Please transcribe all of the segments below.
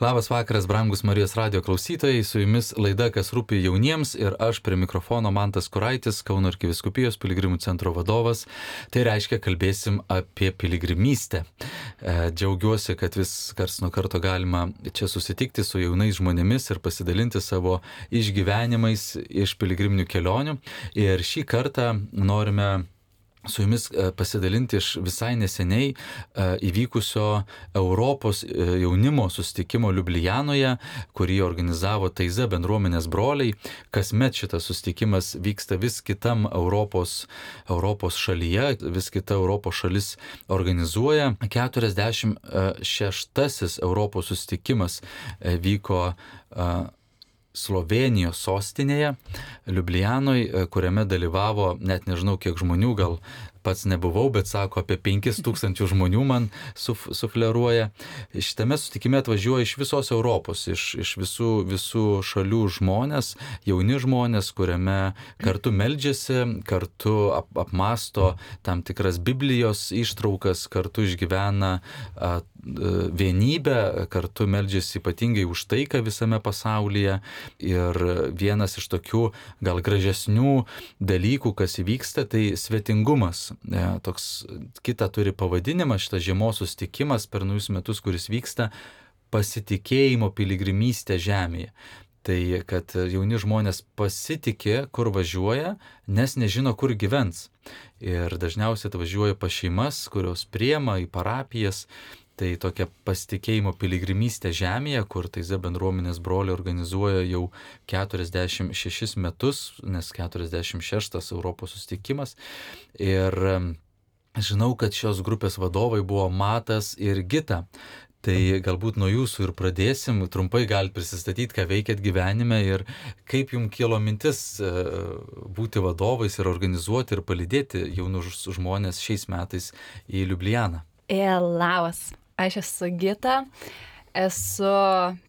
Labas vakaras, brangus Marijos radio klausytojai, su jumis laida Kas rūpi jauniems ir aš prie mikrofono Mantas Kuraitis, Kauno arkiviskupijos piligrimų centro vadovas. Tai reiškia, kalbėsim apie piligrimystę. E, džiaugiuosi, kad vis kars nuo karto galima čia susitikti su jaunais žmonėmis ir pasidalinti savo išgyvenimais iš piligriminių kelionių. Ir šį kartą norime su jumis e, pasidalinti iš visai neseniai e, įvykusio Europos e, jaunimo sustikimo Ljubljanoje, kurį organizavo Taiza bendruomenės broliai. Kasmet šitas sustikimas vyksta vis kitam Europos, Europos šalyje, vis kita Europos šalis organizuoja. 46 Europos sustikimas vyko Slovenijos sostinėje, Liublianoj, kuriame dalyvavo net nežinau kiek žmonių, gal pats nebuvau, bet sako, apie 5000 žmonių man suf, sufleruoja. Šitame sutikime atvažiuoja iš visos Europos, iš, iš visų, visų šalių žmonės, jauni žmonės, kuriame kartu meldžiasi, kartu ap, apmasto tam tikras Biblijos ištraukas, kartu išgyvena a, vienybę, kartu meldžiasi ypatingai už taiką visame pasaulyje. Ir vienas iš tokių gal gražesnių dalykų, kas įvyksta, tai svetingumas E, toks kitą turi pavadinimą šitas žiemos sustikimas per naujus metus, kuris vyksta pasitikėjimo piligrimystė žemėje. Tai kad jauni žmonės pasitikė, kur važiuoja, nes nežino, kur gyvens. Ir dažniausiai atvažiuoja pa šeimas, kurios priema į parapijas. Tai tokia pasitikėjimo piligrimystė žemėje, kur Taize bendruomenės broliai organizuoja jau 46 metus, nes 46 Europos sustikimas. Ir žinau, kad šios grupės vadovai buvo Matas ir Gita. Tai galbūt nuo jūsų ir pradėsim, trumpai galite prisistatyti, ką veikėt gyvenime ir kaip jums kilo mintis e, būti vadovais ir organizuoti ir palydėti jaunus žmonės šiais metais į Liublianą. E, labas, aš esu Gita, esu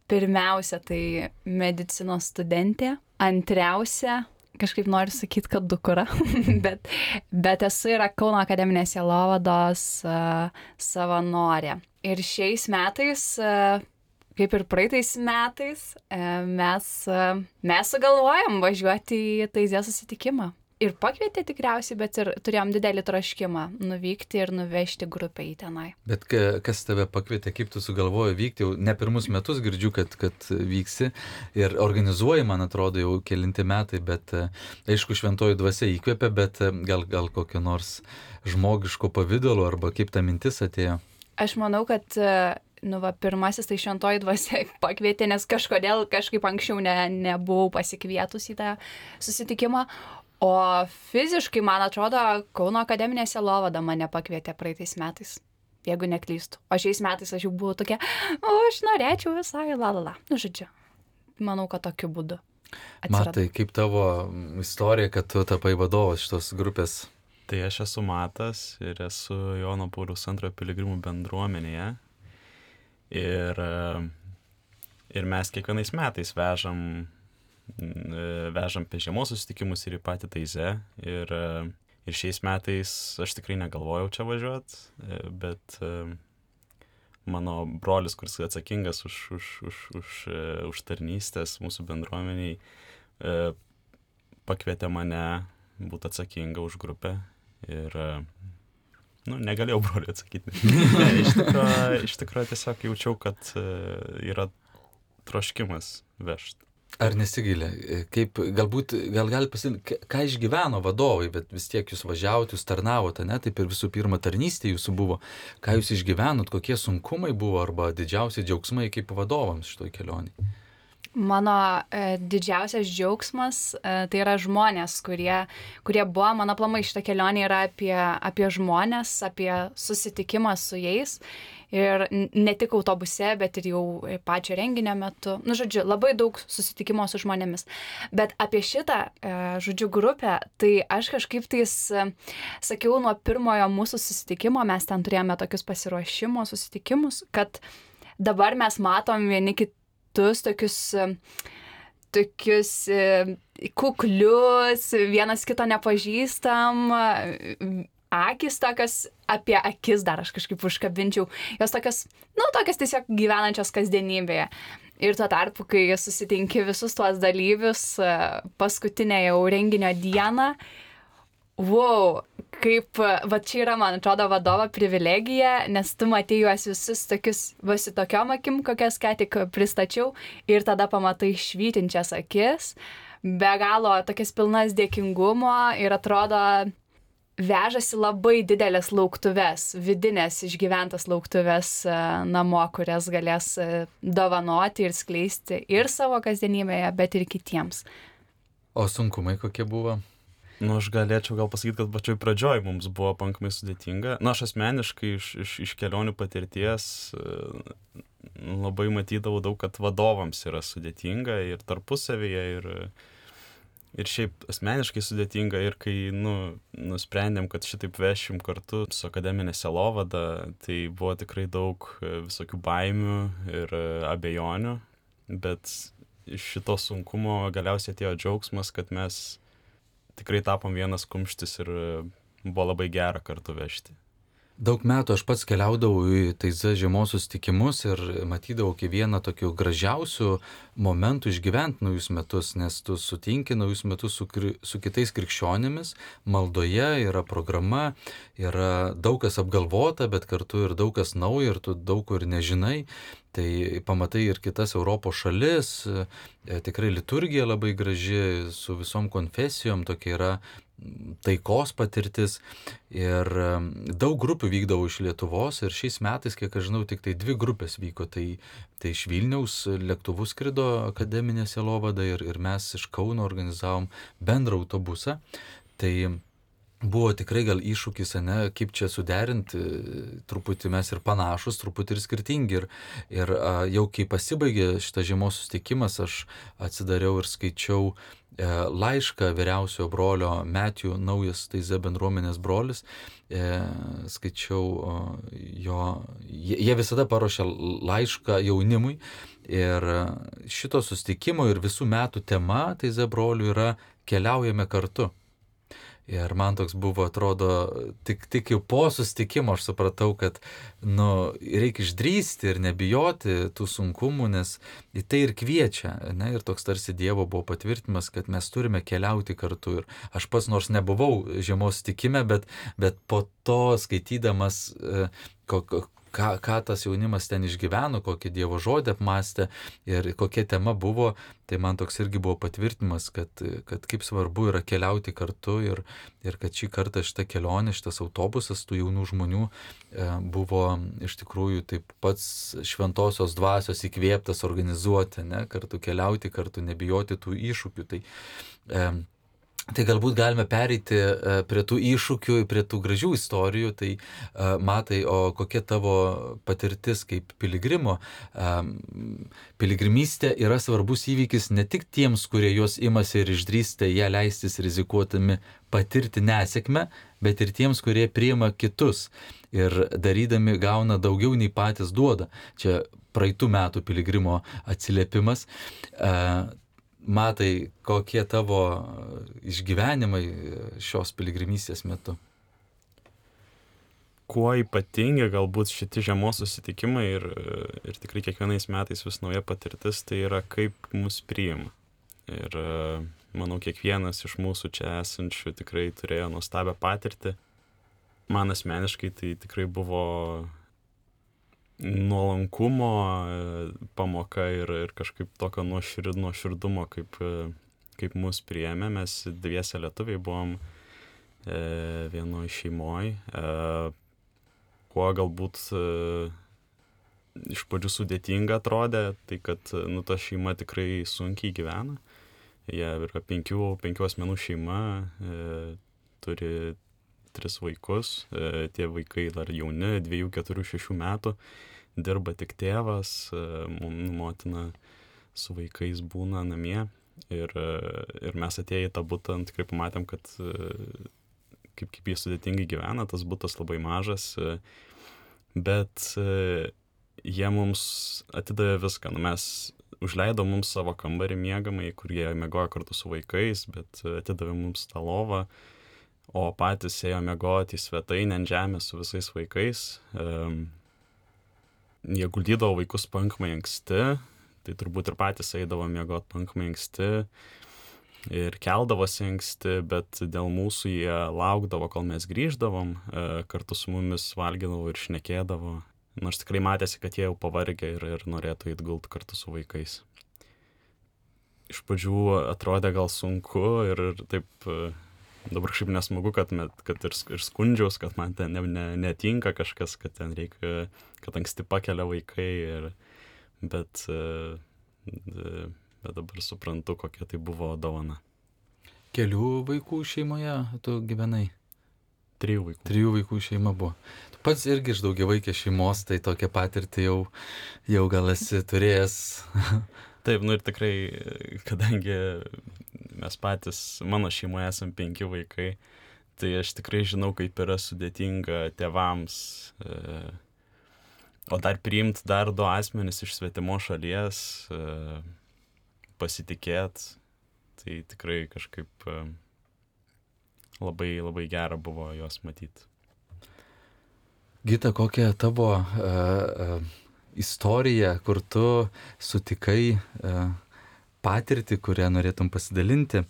pirmiausia tai medicinos studentė, antriausia kažkaip noriu sakyti, kad dukura, bet, bet esu yra Kauno akademinės Jelovados uh, savanorė. Ir šiais metais, uh, kaip ir praeitais metais, mes, mes sugalvojom važiuoti į Taizė susitikimą ir pakvietė tikriausiai, bet ir turėjom didelį troškimą nuvykti ir nuvežti grupę į tenai. Bet kas tave pakvietė, kaip tu sugalvoji vykti, jau ne pirmus metus girdžiu, kad, kad vyksi ir organizuoji, man atrodo, jau kelinti metai, bet aišku, šventoji dvasia įkvėpė, bet gal, gal kokio nors žmogiško pavydalu arba kaip ta mintis atėjo. Aš manau, kad nu, va, pirmasis tai šventoji dvasia pakvietė, nes kažkodėl kažkaip anksčiau ne, nebuvau pasikvietus į tą susitikimą, O fiziškai, man atrodo, Kauno akademinė selovada mane pakvietė praeitais metais, jeigu neklystu. O šiais metais aš jau buvau tokia, o aš norėčiau visai, la la la. Nu, žodžiu, manau, kad tokiu būdu. Atsirado. Matai, kaip tavo istorija, kad tu tapai vadovas šitos grupės? Tai aš esu Matas ir esu Jono Paulius antrojo piligrimų bendruomenėje. Ir, ir mes kiekvienais metais vežam E, vežam apie žiemos susitikimus ir į patį Taizę. Ir, e, ir šiais metais aš tikrai negalvojau čia važiuoti, e, bet mano brolis, kuris atsakingas už, už, už, už, už tarnystės mūsų bendruomeniai, pakvietė mane būti atsakinga už grupę. Ir nu, negalėjau broliui atsakyti. ne, iš tikrųjų tikro tiesiog jaučiau, kad yra troškimas vežti. Ar nesigilė? Kaip, galbūt, gal gali pasakyti, ką išgyveno vadovai, bet vis tiek jūs važiavote, jūs tarnavote, ne, taip ir visų pirma tarnystė jūsų buvo. Ką jūs išgyvenot, kokie sunkumai buvo arba didžiausi džiaugsmai kaip vadovams šitoj kelionį? Mano e, didžiausias džiaugsmas e, tai yra žmonės, kurie, kurie buvo, mano plamai šitą kelionę yra apie, apie žmonės, apie susitikimą su jais ir ne tik autobuse, bet ir jau pačio renginio metu. Nu, žodžiu, labai daug susitikimo su žmonėmis. Bet apie šitą, e, žodžiu, grupę, tai aš kažkaip tais e, sakiau nuo pirmojo mūsų susitikimo, mes ten turėjome tokius pasiruošimo susitikimus, kad dabar mes matom vieni kitus tokius e, tokius kuklius, vienas kito nepažįstam, akis tokios, apie akis dar aš kažkaip užkabinčiau, jos tokios, nu, tokios tiesiog gyvenančios kasdienybėje. Ir tuo tarpu, kai susitinki visus tuos dalyvius e, paskutinę jau renginio dieną, wow, kaip, va čia yra, man atrodo, vadovo privilegija, nes tu matai juos visus tokius, visi tokiom akim, kokias ką tik pristačiau, ir tada pamatai švytinčias akis, be galo tokias pilnas dėkingumo ir atrodo, vežasi labai didelės lauktuves, vidinės išgyventas lauktuves e, namo, kurias galės e, dovanoti ir skleisti ir savo kasdienybėje, bet ir kitiems. O sunkumai kokie buvo? Nu, aš galėčiau gal pasakyti, kad pačioj pradžioj mums buvo pankamai sudėtinga. Na, aš asmeniškai iš, iš, iš kelionių patirties e, labai matydavau daug, kad vadovams yra sudėtinga ir tarpusavyje, ir, ir šiaip asmeniškai sudėtinga ir kai nu, nusprendėm, kad šitaip vešim kartu su akademinė selovada, tai buvo tikrai daug e, visokių baimių ir e, abejonių, bet iš šito sunkumo galiausiai atėjo džiaugsmas, kad mes tikrai tapom vienas kumštis ir e, buvo labai gera kartu vežti. Daug metų aš pats keliaudavau į Taiza žiemos susitikimus ir matydavau kaip vieną tokių gražiausių momentų išgyventi naujus metus, nes tu sutinki naujus metus su, su kitais krikščionimis, maldoje yra programa, yra daug kas apgalvota, bet kartu ir daug kas nauja ir tu daug kur nežinai. Tai pamatai ir kitas Europos šalis, e, tikrai liturgija labai graži, su visom konfesijom tokia yra taikos patirtis ir daug grupių vykdavo iš Lietuvos ir šiais metais, kiek aš žinau, tik tai dvi grupės vyko. Tai, tai iš Vilniaus lėktuvų skrido akademinė selovada ir, ir mes iš Kauno organizavom bendrą autobusą. Tai buvo tikrai gal iššūkis, ne, kaip čia suderinti, truputį mes ir panašus, truputį ir skirtingi. Ir, ir jau kai pasibaigė šitas žiemos susitikimas, aš atsidariau ir skaičiau e, laišką vyriausiojo brolio Metijų, naujas Taize bendruomenės brolis. E, skaičiau jo, jie visada paruošia laišką jaunimui. Ir šito sustikimo ir visų metų tema Taize brolių yra keliaujame kartu. Ir man toks buvo, atrodo, tik, tik jau po sustikimo aš supratau, kad, nu, reikia išdrysti ir nebijoti tų sunkumų, nes į tai ir kviečia, ne, ir toks tarsi Dievo buvo patvirtimas, kad mes turime keliauti kartu. Ir aš pats nors nebuvau žiemos stikime, bet, bet po to skaitydamas, e, ką, ką tas jaunimas ten išgyveno, kokį Dievo žodį apmastė ir kokia tema buvo, tai man toks irgi buvo patvirtinimas, kad, kad kaip svarbu yra keliauti kartu ir, ir kad šį kartą šitą kelionę, šitas autobusas tų jaunų žmonių e, buvo iš tikrųjų taip pats šventosios dvasios įkvėptas organizuoti, ne, kartu keliauti, kartu nebijoti tų iššūkių. Tai, e, Tai galbūt galime pereiti e, prie tų iššūkių, prie tų gražių istorijų. Tai e, matai, o kokia tavo patirtis kaip piligrimo? E, piligrimystė yra svarbus įvykis ne tik tiems, kurie jos imasi ir išdrįsta ją leistis rizikuotami patirti nesėkmę, bet ir tiems, kurie priima kitus ir darydami gauna daugiau nei patys duoda. Čia praeitų metų piligrimo atsiliepimas matai, kokie tavo išgyvenimai šios piligrimystės metu? Kuo ypatingi galbūt šitie žiemos susitikimai ir, ir tikrai kiekvienais metais vis nauja patirtis, tai yra kaip mus priima. Ir manau, kiekvienas iš mūsų čia esančių tikrai turėjo nuostabią patirtį. Man asmeniškai tai tikrai buvo nuolankumo e, pamoka ir, ir kažkaip tokio nuošir, nuoširdumo, kaip, e, kaip mus priėmė. Mes dviese lietuviai buvom e, vienoje šeimoje. E, kuo galbūt e, iš pradžių sudėtinga atrodė, tai kad nu, ta šeima tikrai sunkiai gyvena. Jie yra penkių, penkių asmenų šeima, e, turi tris vaikus, e, tie vaikai dar jauni, dviejų, keturių, šešių metų, dirba tik tėvas, e, motina su vaikais būna namie ir, e, ir mes atėję į tą būtą nu, tikrai pamatėm, kad kaip, kaip jie sudėtingai gyvena, tas būtas labai mažas, bet jie mums atidavė viską, nu, mes užleido mums savo kambarį miegamai, kur jie mėgojo kartu su vaikais, bet atidavė mums tą lovą, o patys ėjo miegoti į svetainę ant žemės su visais vaikais. Jie guldydavo vaikus pankmai anksti, tai turbūt ir patys eidavo miegoti pankmai anksti ir keldavosi anksti, bet dėl mūsų jie laukdavo, kol mes grįždavom, e, kartu su mumis valgydavo ir šnekėdavo. Nors tikrai matėsi, kad jie jau pavargę ir, ir norėtų įgult kartu su vaikais. Iš pradžių atrodė gal sunku ir, ir taip e, dabar kažkaip nesmagu, kad, kad ir, ir skundžiaus, kad man ten ne, ne, netinka kažkas, kad ten reikia, kad anksti pakelia vaikai. Ir, bet, e, bet dabar suprantu, kokia tai buvo dovana. Kelių vaikų šeimoje tu gyvenai? Trijų vaikų. Trijų vaikų šeima buvo. Tu pats irgi iš daugiavaikės šeimos, tai tokią patirtį jau, jau gal esi turėjęs. Taip, nu ir tikrai, kadangi mes patys, mano šeimoje esame penki vaikai, tai aš tikrai žinau, kaip yra sudėtinga tėvams. E, o dar priimti dar du asmenys iš svetimo šalies, e, pasitikėt, tai tikrai kažkaip e, labai, labai gera buvo juos matyti. Gita, kokia tavo uh, uh, istorija, kur tu sutikai uh, patirtį, kurią norėtum pasidalinti.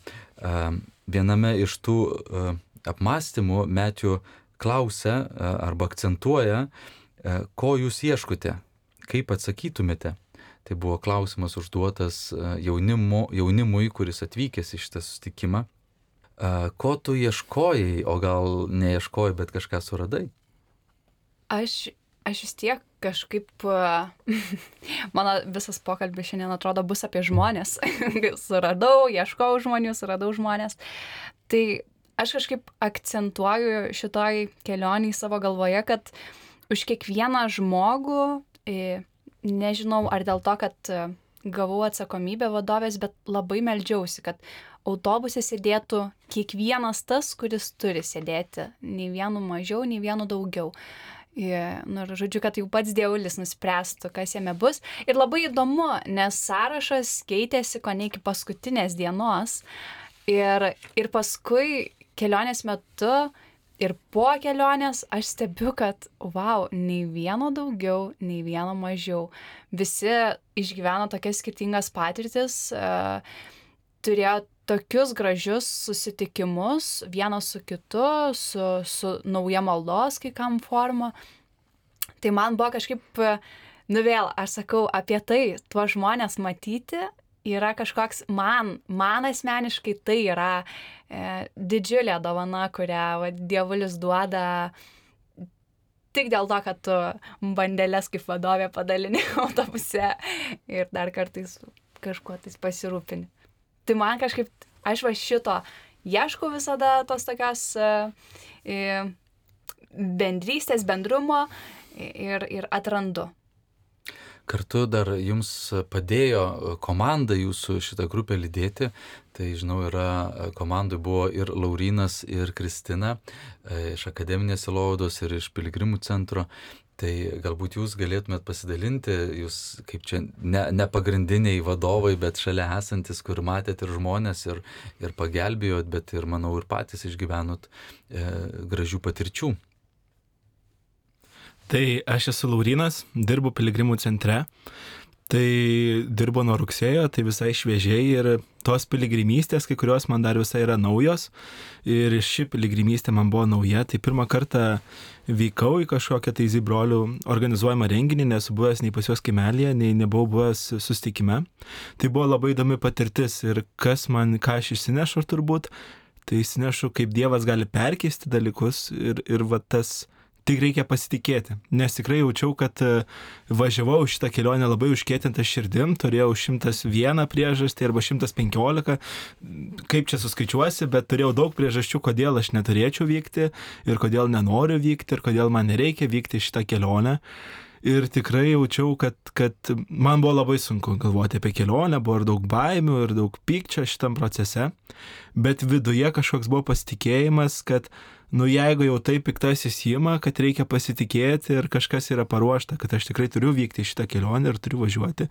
Viename iš tų apmąstymų Metijų klausia arba akcentuoja, ko jūs ieškote, kaip atsakytumėte. Tai buvo klausimas užduotas jaunimo, jaunimui, kuris atvykęs į šitą sustikimą. Ko tu ieškojai, o gal neieškojai, bet kažką suradai? Aš aš vis tiek kažkaip, mano visas pokalbis šiandien atrodo bus apie žmonės. suradau, ieškau žmonių, suradau žmonės. Tai aš kažkaip akcentuoju šitoj kelionį savo galvoje, kad už kiekvieną žmogų, nežinau ar dėl to, kad gavau atsakomybę vadovės, bet labai meldžiausi, kad autobuse sėdėtų kiekvienas tas, kuris turi sėdėti, nei vienu mažiau, nei vienu daugiau. Nu, ir žodžiu, kad jau pats dievulis nuspręstų, kas jame bus. Ir labai įdomu, nes sąrašas keitėsi ko ne iki paskutinės dienos. Ir, ir paskui kelionės metu ir po kelionės aš stebiu, kad, wow, nei vieno daugiau, nei vieno mažiau. Visi išgyveno tokias skirtingas patirtis, uh, turėjo tokius gražius susitikimus vienas su kitu, su, su nauja maldos kai kam forma. Tai man buvo kažkaip, nu vėl, aš sakau, apie tai, tuos žmonės matyti yra kažkoks, man, man asmeniškai tai yra e, didžiulė dovana, kurią va, dievulis duoda tik dėl to, kad tu bandelės kaip vadovė padalini autobuse ir dar kartais kažkuo tais pasirūpini tai man kažkaip, aš va šito ieškau visada tos tokios uh, bendrystės, bendrumo ir, ir atrandu. Kartu dar jums padėjo komanda jūsų šitą grupę lydėti. Tai žinau, yra komandai buvo ir Laurinas, ir Kristina e, iš Akademinės Ilaudos ir iš Piligrimų centro. Tai galbūt jūs galėtumėt pasidalinti, jūs kaip čia ne, ne pagrindiniai vadovai, bet šalia esantis, kur matėt ir žmonės, ir, ir pagelbėjot, bet ir, manau, ir patys išgyvenot e, gražių patirčių. Tai aš esu Laurinas, dirbu Piligrimų centre. Tai dirbo nuo rugsėjo, tai visai šviežiai ir tos piligrimystės, kai kurios man dar visai yra naujos. Ir ši piligrimystė man buvo nauja, tai pirmą kartą vykau į kažkokią tai zibrolių organizuojamą renginį, nesu buvęs nei pas juos kimelėje, nei nebuvau buvęs sustikime. Tai buvo labai įdomi patirtis ir kas man, ką aš išsinešu turbūt, tai išsinešu, kaip Dievas gali perkeisti dalykus ir, ir va tas tik reikia pasitikėti. Nes tikrai jaučiau, kad e, važiavau šitą kelionę labai užkėtintą širdim, turėjau 101 priežastį arba 115, kaip čia suskaičiuosi, bet turėjau daug priežasčių, kodėl aš neturėčiau vykti ir kodėl nenoriu vykti ir kodėl man nereikia vykti šitą kelionę. Ir tikrai jaučiau, kad, kad man buvo labai sunku galvoti apie kelionę, buvo ir daug baimių, ir daug pykčio šitam procese, bet viduje kažkoks buvo pasitikėjimas, kad nu jeigu jau taip piktasis įima, kad reikia pasitikėti ir kažkas yra paruošta, kad aš tikrai turiu vykti šitą kelionę ir turiu važiuoti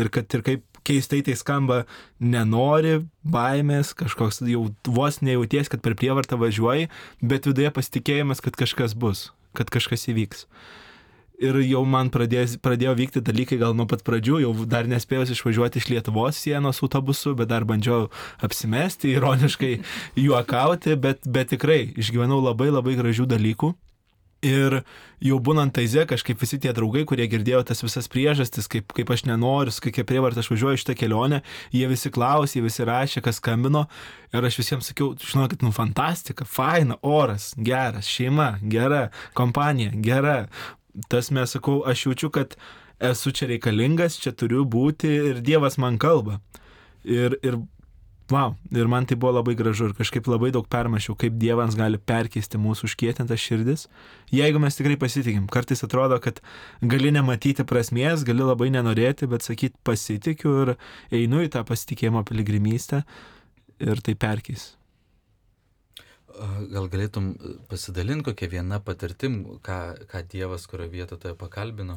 ir kad ir kaip keistai tai skamba, nenori, baimės, kažkoks jau vos nejauties, kad per prievartą važiuoji, bet viduje pasitikėjimas, kad kažkas bus, kad kažkas įvyks ir jau man pradės, pradėjo vykti dalykai gal nuo pat pradžių, jau dar nespėjus išvažiuoti iš Lietuvos sienos autobusu, bet dar bandžiau apsimesti, ironiškai juokauti, bet, bet tikrai išgyvenau labai labai gražių dalykų. Ir jau būnant taize, kažkaip visi tie draugai, kurie girdėjo tas visas priežastis, kaip, kaip aš nenoriu, kokia prievarta aš važiuoju šitą kelionę, jie visi klausė, jie visi rašė, kas skambino. Ir aš visiems sakiau, žinokit, nu fantastika, faina, oras, geras, šeima, gera, kompanija, gera. Tas mes sakau, aš jaučiu, kad esu čia reikalingas, čia turiu būti ir Dievas man kalba. Ir, ir Wow, ir man tai buvo labai gražu ir kažkaip labai daug permašiau, kaip Dievas gali perkeisti mūsų užkietintas širdis, jeigu mes tikrai pasitikim. Kartais atrodo, kad gali nematyti prasmės, gali labai nenorėti, bet sakyti pasitikiu ir einu į tą pasitikėjimo piligrimystę ir tai perkeis. Gal galėtum pasidalinti kokią vieną patirtim, ką, ką Dievas kurio vietoje pakalbino?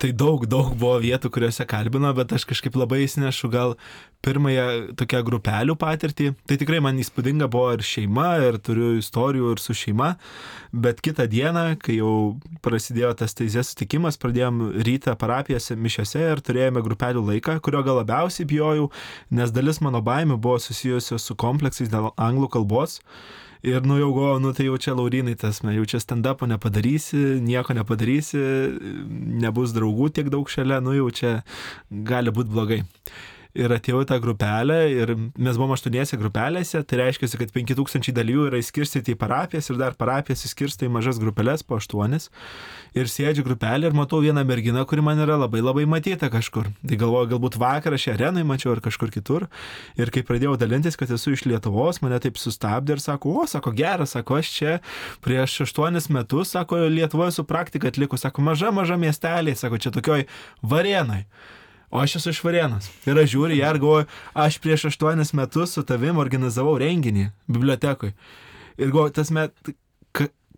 tai daug, daug buvo vietų, kuriuose kalbino, bet aš kažkaip labai įsinešu gal pirmąją tokią grupelių patirtį. Tai tikrai man įspūdinga buvo ir šeima, ir turiu istorijų ir su šeima, bet kitą dieną, kai jau prasidėjo tas teisės sutikimas, pradėjom rytą parapijose mišiose ir turėjome grupelių laiką, kurio gal labiausiai bijojau, nes dalis mano baimių buvo susijusios su kompleksais dėl anglų kalbos. Ir nu jau galvoju, nu tai jau čia Laurinai tas, jau čia stand-upo nepadarysi, nieko nepadarysi, nebus draugų tiek daug šalia, nu jau čia gali būti blogai ir atėjau į tą grupelę ir mes buvom aštuoniese grupelėse, tai reiškia, kad 5000 dalyvių yra įskirstyti į parapijas ir dar parapijas įskirsta į mažas grupelės po aštuonis. Ir sėdžiu grupelį ir matau vieną merginą, kuri man yra labai labai matyta kažkur. Tai galvoju, galbūt vakar aš ją arenai mačiau ar kažkur kitur. Ir kai pradėjau dalintis, kad esu iš Lietuvos, mane taip sustabdė ir sako, o, sako, geras, sako, aš čia prieš aštuonis metus, sako, Lietuvoje su praktika atlikus, sako, maža, maža miestelė, sako, čia tokioj varėnai o aš esu iš Varėnos. Ir aš žiūriu ją ir galvoju, aš prieš aštuonis metus su tavim organizavau renginį bibliotekui. Ir galvoju, tas met,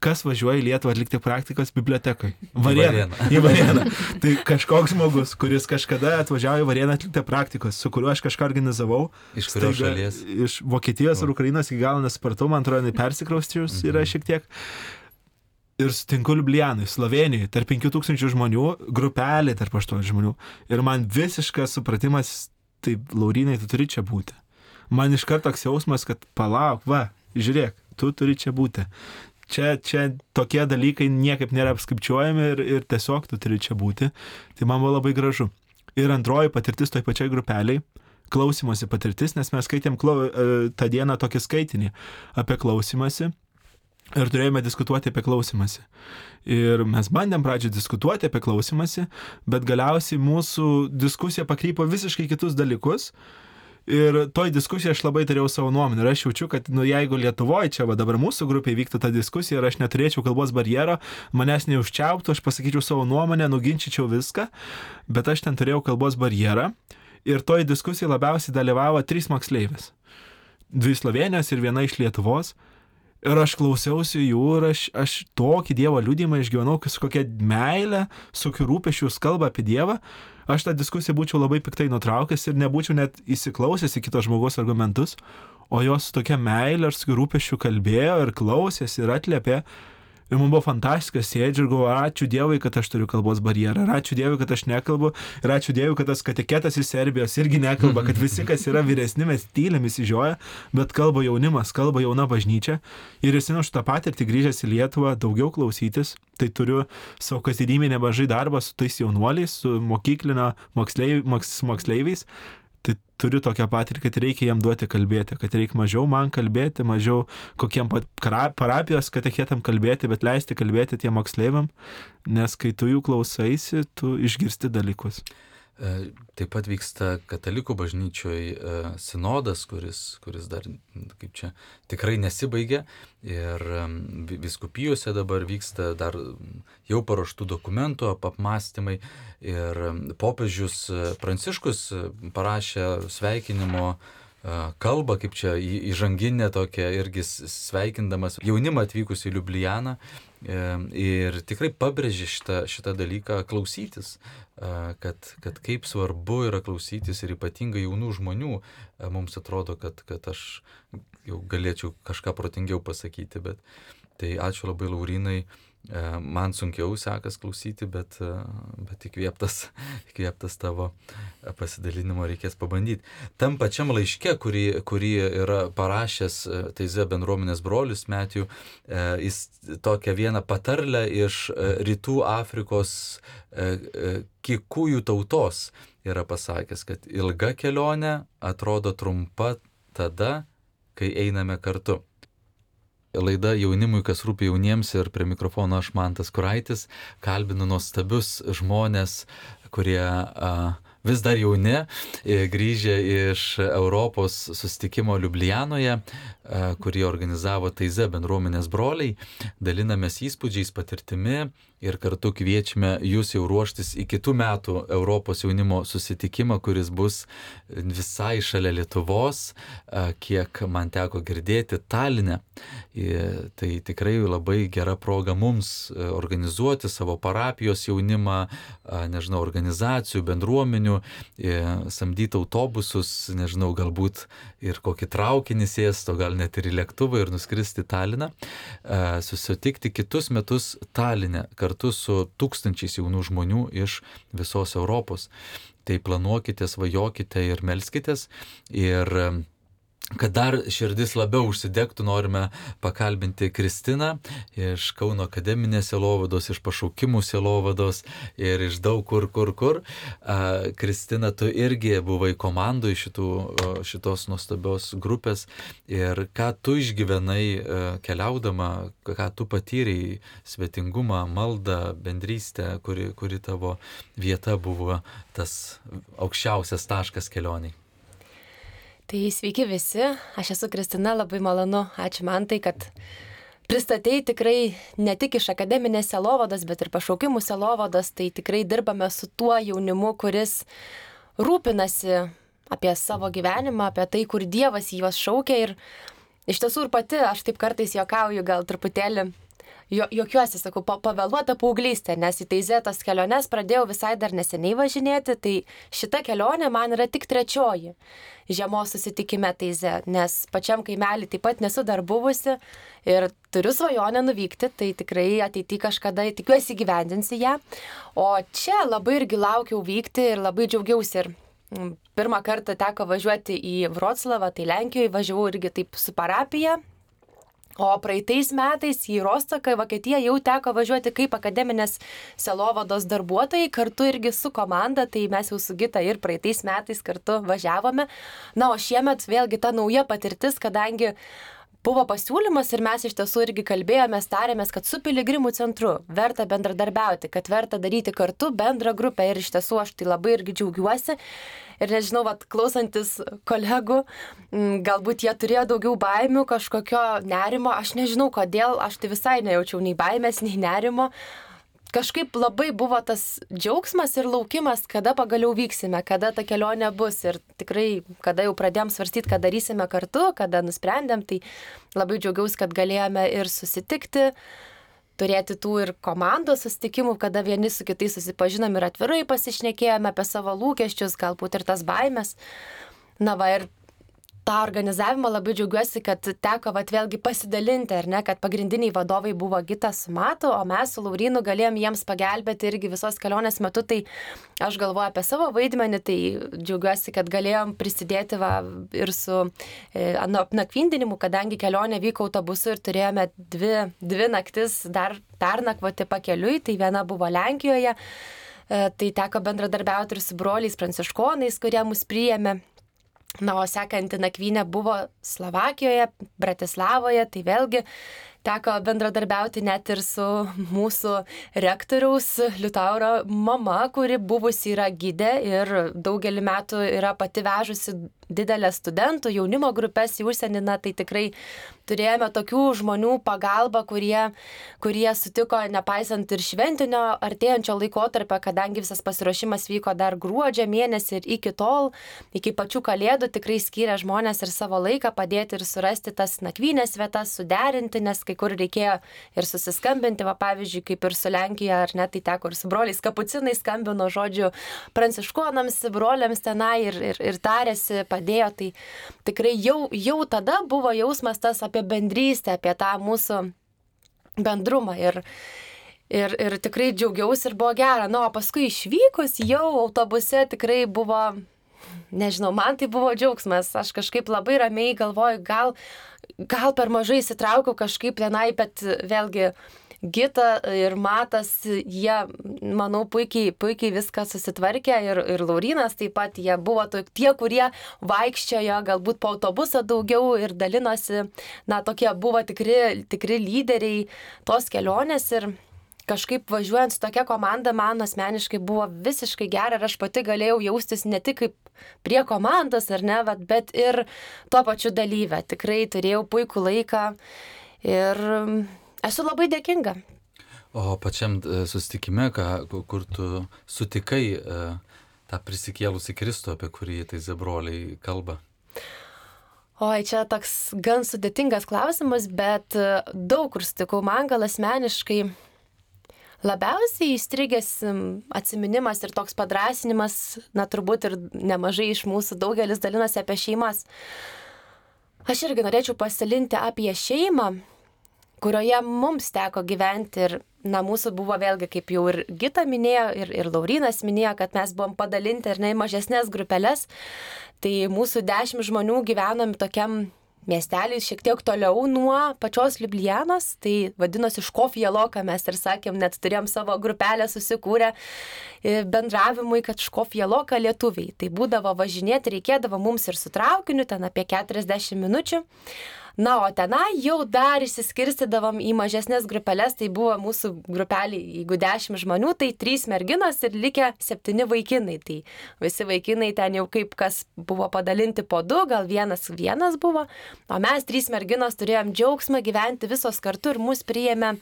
kas važiuoja į Lietuvą atlikti praktikos bibliotekai? Varėną. Į Varėną. tai kažkoks žmogus, kuris kažkada atvažiavo į Varėną atlikti praktikos, su kuriuo aš kažką organizavau. Iš kurios šalies? Iš Vokietijos ar Ukrainos iki galo nesupratau, man atrodo, persikraustijus mhm. yra šiek tiek ir sutinku Liublianai, Slovenijoje, tarp 5000 žmonių, grupelė tarp 8 žmonių. Ir man visiškas supratimas, tai Laurinai, tu turi čia būti. Man iš karto toks jausmas, kad palauk, va, žiūrėk, tu turi čia būti. Čia, čia tokie dalykai niekaip nėra apskaičiuojami ir, ir tiesiog tu turi čia būti. Tai man buvo labai gražu. Ir antroji patirtis toj pačiai grupeliai klausimosi patirtis, nes mes skaitėm klau, e, tą dieną tokį skaitinį apie klausimąsi ir turėjome diskutuoti apie klausimąsi. Ir mes bandėm pradžioje diskutuoti apie klausimąsi, bet galiausiai mūsų diskusija pakrypo visiškai kitus dalykus. Ir toj diskusijai aš labai turėjau savo nuomonę. Ir aš jaučiu, kad nu, jeigu Lietuvoje čia va, dabar mūsų grupėje vyktų ta diskusija ir aš neturėčiau kalbos barjero, manęs neužčiauptų, aš pasakyčiau savo nuomonę, nuginčičiau viską, bet aš ten turėjau kalbos barjerą. Ir toj diskusijai labiausiai dalyvavo trys moksleivės. Dvi Slovenijos ir viena iš Lietuvos. Ir aš klausiausi jų ir aš, aš tokį Dievo liūdimą išgyvenau, su kokia meilė, su kokiu rūpešiu jūs kalba apie Dievą. Aš tą diskusiją būčiau labai piktai nutraukęs ir nebūčiau net įsiklausęs į kito žmogaus argumentus, o jos su tokia meilė ir su rūpešiu kalbėjo ir klausėsi ir atliepė. Ir man buvo fantastika, sėdžiu ir galvoju, ačiū Dievui, kad aš turiu kalbos barjerą, ir ačiū Dievui, kad aš nekalbu, ir ačiū Dievui, kad tas kateketas iš Serbijos irgi nekalba, kad visi, kas yra vyresni, mes tyliam įsižioja, bet kalba jaunimas, kalba jauna bažnyčia. Ir įsinušu tą patirtį grįžęs į Lietuvą daugiau klausytis, tai turiu savo kasdienybėje nemažai darbą su tais jaunuoliais, su mokyklinio moksleiv, moks, moksleiviais. tai turiu tokią patirtį, kad reikia jam duoti kalbėti, kad reikia mažiau man kalbėti, mažiau kokiem parapijos katechėtam kalbėti, bet leisti kalbėti tiem moksleiviam, nes kai tu jų klausaisi, tu išgirsti dalykus. E, taip pat vyksta katalikų bažnyčioje sinodas, kuris, kuris dar, kaip čia, tikrai nesibaigė ir viskupijose dabar vyksta dar jau paruoštų dokumentų apmąstymai. Ir popiežius Pranciškus parašė sveikinimo kalbą, kaip čia įžanginę tokią irgi sveikindamas jaunimą atvykus į Liublianą. Ir tikrai pabrėžė šitą, šitą dalyką klausytis, kad, kad kaip svarbu yra klausytis ir ypatingai jaunų žmonių. Mums atrodo, kad, kad aš jau galėčiau kažką protingiau pasakyti, bet tai ačiū labai Laurinai E, man sunkiau sekas klausyti, bet, e, bet įkvėptas, įkvėptas tavo pasidalinimo reikės pabandyti. Tam pačiam laiške, kurį, kurį yra parašęs e, Teize bendruomenės brolius Metijų, jis tokią vieną patarlę iš rytų Afrikos kikųjų tautos yra pasakęs, kad ilga kelionė atrodo trumpa tada, kai einame kartu. Laida jaunimui, kas rūpi jauniems ir prie mikrofono aš Mantas Kuraitis, kalbinu nuostabius žmonės, kurie a, vis dar jauni, e, grįžę iš Europos sustikimo Liublianoje, kurį organizavo Taize bendruomenės broliai, dalinamės įspūdžiais, patirtimi ir kartu kviečiame jūs jau ruoštis į kitų metų Europos jaunimo susitikimą, kuris bus visai šalia Lietuvos, kiek man teko girdėti, Taline. Tai tikrai labai gera proga mums organizuoti savo parapijos jaunimą, nežinau, organizacijų, bendruomenių, samdyti autobusus, nežinau, galbūt ir kokį traukinį sėsto, gal net ir į lėktuvą ir nuskristi Taliną, susitikti kitus metus Talinę kartu su tūkstančiais jaunų žmonių iš visos Europos. Tai planuokite, svajokite ir melskitės. Ir kad dar širdis labiau užsidegtų, norime pakalbinti Kristiną iš Kauno akademinės selovados, iš pašaukimų selovados ir iš daug kur, kur, kur. Kristina, tu irgi buvai komandui šitų, šitos nuostabios grupės ir ką tu išgyvenai keliaudama, ką tu patyrei, svetingumą, maldą, bendrystę, kuri, kuri tavo vieta buvo tas aukščiausias taškas kelioniai. Tai sveiki visi, aš esu Kristina, labai malonu, ačiū man tai, kad pristatėjai tikrai ne tik iš akademinės selovados, bet ir pašaukimų selovados, tai tikrai dirbame su tuo jaunimu, kuris rūpinasi apie savo gyvenimą, apie tai, kur Dievas juos šaukia. Ir iš tiesų ir pati, aš taip kartais juokauju, gal truputėlį jo, jokiuosi, sakau, pa, pavėluota paauglystė, nes į teizėtas keliones pradėjau visai dar neseniai važinėti, tai šita kelionė man yra tik trečioji žiemos susitikime teize, nes pačiam kaimelį taip pat nesu dar buvusi ir turiu svajonę nuvykti, tai tikrai ateityje kažkada tikiuosi gyvendinsi ją. O čia labai irgi laukiau vykti ir labai džiaugiausi ir mm, Pirmą kartą teko važiuoti į Vroclavą, tai Lenkijoje važiavau irgi taip su parapija, O praeitais metais į Rostoką, Vokietiją jau teko važiuoti kaip akademinės selovados darbuotojai, kartu irgi su komanda, tai mes jau su Gita ir praeitais metais kartu važiavome. Na, o šiemet vėlgi ta nauja patirtis, kadangi buvo pasiūlymas ir mes iš tiesų irgi kalbėjomės, tarėmės, kad su piligrimų centru verta bendradarbiauti, kad verta daryti kartu bendrą grupę ir iš tiesų aš tai labai irgi džiaugiuosi. Ir nežinau, vat, klausantis kolegų, galbūt jie turėjo daugiau baimių, kažkokio nerimo, aš nežinau kodėl, aš tai visai nejaučiau nei baimės, nei nerimo kažkaip labai buvo tas džiaugsmas ir laukimas, kada pagaliau vyksime, kada ta kelionė bus. Ir tikrai, kada jau pradėjom svarstyti, ką darysime kartu, kada nusprendėm, tai labai džiaugiausi, kad galėjome ir susitikti, turėti tų ir komandos susitikimų, kada vieni su kitais susipažinom ir atvirai pasišnekėjome apie savo lūkesčius, galbūt ir tas baimės. Na va ir tą organizavimą labai džiaugiuosi, kad teko vat, vėlgi pasidalinti, ar ne, kad pagrindiniai vadovai buvo Gitas su Matu, o mes su Laurinu galėjom jiems pagelbėti irgi visos kelionės metu, tai aš galvoju apie savo vaidmenį, tai džiaugiuosi, kad galėjom prisidėti va, ir su e, nakvindinimu, kadangi kelionė vyko autobusu ir turėjome dvi, dvi naktis dar pernakvoti pakeliui, tai viena buvo Lenkijoje. E, tai teko bendradarbiauti ir su broliais pranciškonais, kurie mus priėmė Na, o sekanti nakvynė buvo Slovakijoje, Bratislavoje, tai vėlgi teko bendradarbiauti net ir su mūsų rektoriaus Liutauro mama, kuri buvusi yra gydė ir daugelį metų yra pati vežusi didelės studentų, jaunimo grupės į užsienį, na, tai tikrai turėjome tokių žmonių pagalbą, kurie, kurie sutiko, nepaisant ir šventinio artėjančio laikotarpio, kadangi visas pasiruošimas vyko dar gruodžio mėnesį ir iki tol, iki pačių kalėdų tikrai skyrė žmonės ir savo laiką padėti ir surasti tas nakvynės vietas, suderinti, nes kai kur reikėjo ir susiskambinti, va pavyzdžiui, kaip ir su Lenkija, ar ne, tai teko ir su broliais kapucinai skambino žodžiu pranciškonams, broliams tenai ir, ir, ir tarėsi, padėjo, tai tikrai jau, jau tada buvo jausmas tas apie bendrystę, apie tą mūsų bendrumą. Ir, ir, ir tikrai džiaugiausi ir buvo gera. Na, o paskui išvykus jau autobuse tikrai buvo, nežinau, man tai buvo džiaugsmas. Aš kažkaip labai ramiai galvoju, gal, gal per mažai įsitraukiau kažkaip tenai, bet vėlgi Gita ir Matas, jie, manau, puikiai, puikiai viską susitvarkė ir, ir Laurinas taip pat, jie buvo tie, kurie vaikščiojo galbūt po autobusą daugiau ir dalinosi, na, tokie buvo tikri, tikri lyderiai tos kelionės ir kažkaip važiuojant su tokia komanda man asmeniškai buvo visiškai gera ir aš pati galėjau jaustis ne tik kaip prie komandos, ar ne, bet ir tuo pačiu dalyvę. Tikrai turėjau puikų laiką ir esu labai dėkinga. O pačiam e, susitikime, ką, kur tu sutikai e, tą prisikėlusi Kristų, apie kurį tai zebroliai kalba? Oi, čia toks gan sudėtingas klausimas, bet e, daug kur sutikau. Man gal asmeniškai labiausiai įstrigęs atminimas ir toks padrasinimas, na turbūt ir nemažai iš mūsų daugelis dalinosi apie šeimas. Aš irgi norėčiau pasidalinti apie šeimą, kurioje mums teko gyventi ir, na, mūsų buvo vėlgi, kaip jau ir Gita minėjo, ir, ir Laurinas minėjo, kad mes buvom padalinti ir ne į mažesnės grupelės, tai mūsų dešimt žmonių gyvenom tokiam miestelis šiek tiek toliau nuo pačios Liublianos, tai vadinosi Škofijeloka, mes ir sakėm, net turėjom savo grupelę susikūrę e, bendravimui, kad Škofijeloka lietuviai. Tai būdavo važinėti, reikėdavo mums ir su traukiniu, ten apie 40 minučių. Na, o tenai jau dar išsiskirstydavom į mažesnės grupelės, tai buvo mūsų grupelį, jeigu dešimt žmonių, tai trys merginos ir likę septyni vaikinai. Tai visi vaikinai ten jau kaip kas buvo padalinti po du, gal vienas vienas buvo, o mes trys merginos turėjom džiaugsmą gyventi visos kartu ir mus priėmė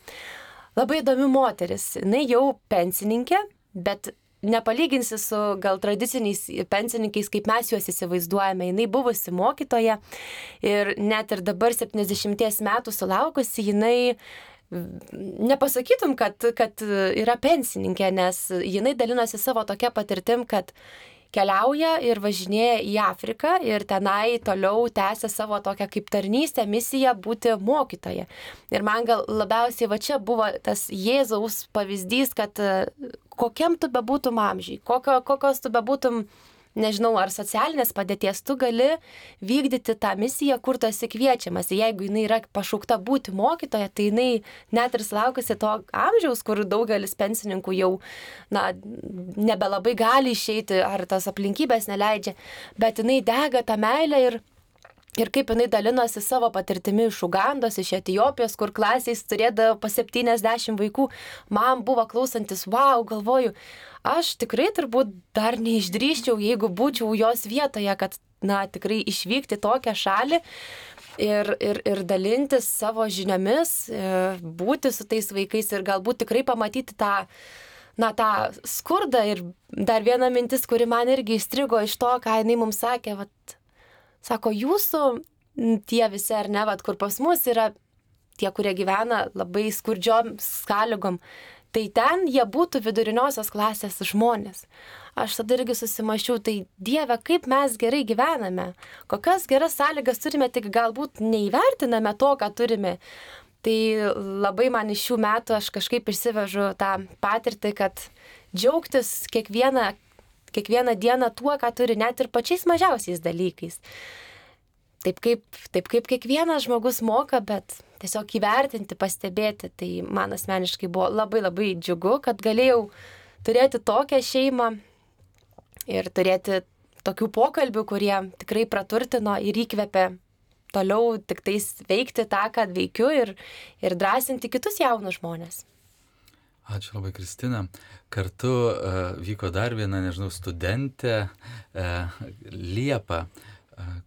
labai įdomi moteris. Jis jau pensininkė, bet nepalyginsi su gal tradiciniais pensininkais, kaip mes juos įsivaizduojame. Jis buvusi mokytoja ir net ir dabar 70 metų sulaukusi, jinai nepasakytum, kad, kad yra pensininkė, nes jinai dalinosi savo tokia patirtim, kad keliauja ir važinėja į Afriką ir tenai toliau tęsia savo tokią kaip tarnystę, misiją būti mokytoja. Ir man gal labiausiai va čia buvo tas Jėzaus pavyzdys, kad kokiam tu bebūtum amžiai, kokio, kokios tu bebūtum, nežinau, ar socialinės padėties, tu gali vykdyti tą misiją, kur tu esi kviečiamas. Jeigu jinai yra pašaukta būti mokytoja, tai jinai net ir sulaukusi to amžiaus, kur daugelis pensininkų jau, na, nebelabai gali išeiti, ar tas aplinkybės neleidžia, bet jinai dega tą meilę ir Ir kaip jinai dalinosi savo patirtimi iš Ugandos, iš Etijopijos, kur klasiais turėdavo po 70 vaikų, man buvo klausantis, wow, galvoju, aš tikrai turbūt dar neišdryščiau, jeigu būčiau jos vietoje, kad, na, tikrai išvykti tokią šalį ir, ir, ir dalintis savo žiniomis, e, būti su tais vaikais ir galbūt tikrai pamatyti tą na, tą skurdą. Ir dar viena mintis, kuri man irgi įstrigo iš to, ką jinai mums sakė, vat, Sako, jūsų tie visi, ar ne, vat, kur pas mus yra tie, kurie gyvena labai skurdžiom sąlygom, tai ten jie būtų viduriniosios klasės žmonės. Aš tada irgi susimašiau, tai Dieve, kaip mes gerai gyvename, kokias geras sąlygas turime, tik galbūt neįvertiname to, ką turime. Tai labai man iš šių metų aš kažkaip išsivežu tą patirtį, kad džiaugtis kiekvieną kiekvieną dieną tuo, ką turi, net ir pačiais mažiausiais dalykais. Taip kaip, taip kaip kiekvienas žmogus moka, bet tiesiog įvertinti, pastebėti, tai man asmeniškai buvo labai labai džiugu, kad galėjau turėti tokią šeimą ir turėti tokių pokalbių, kurie tikrai praturtino ir įkvėpė toliau tik tais veikti tą, ką veikiu ir, ir drąsinti kitus jaunus žmonės. Ačiū labai, Kristina. Kartu uh, vyko dar viena, nežinau, studentė uh, Liepa. Uh,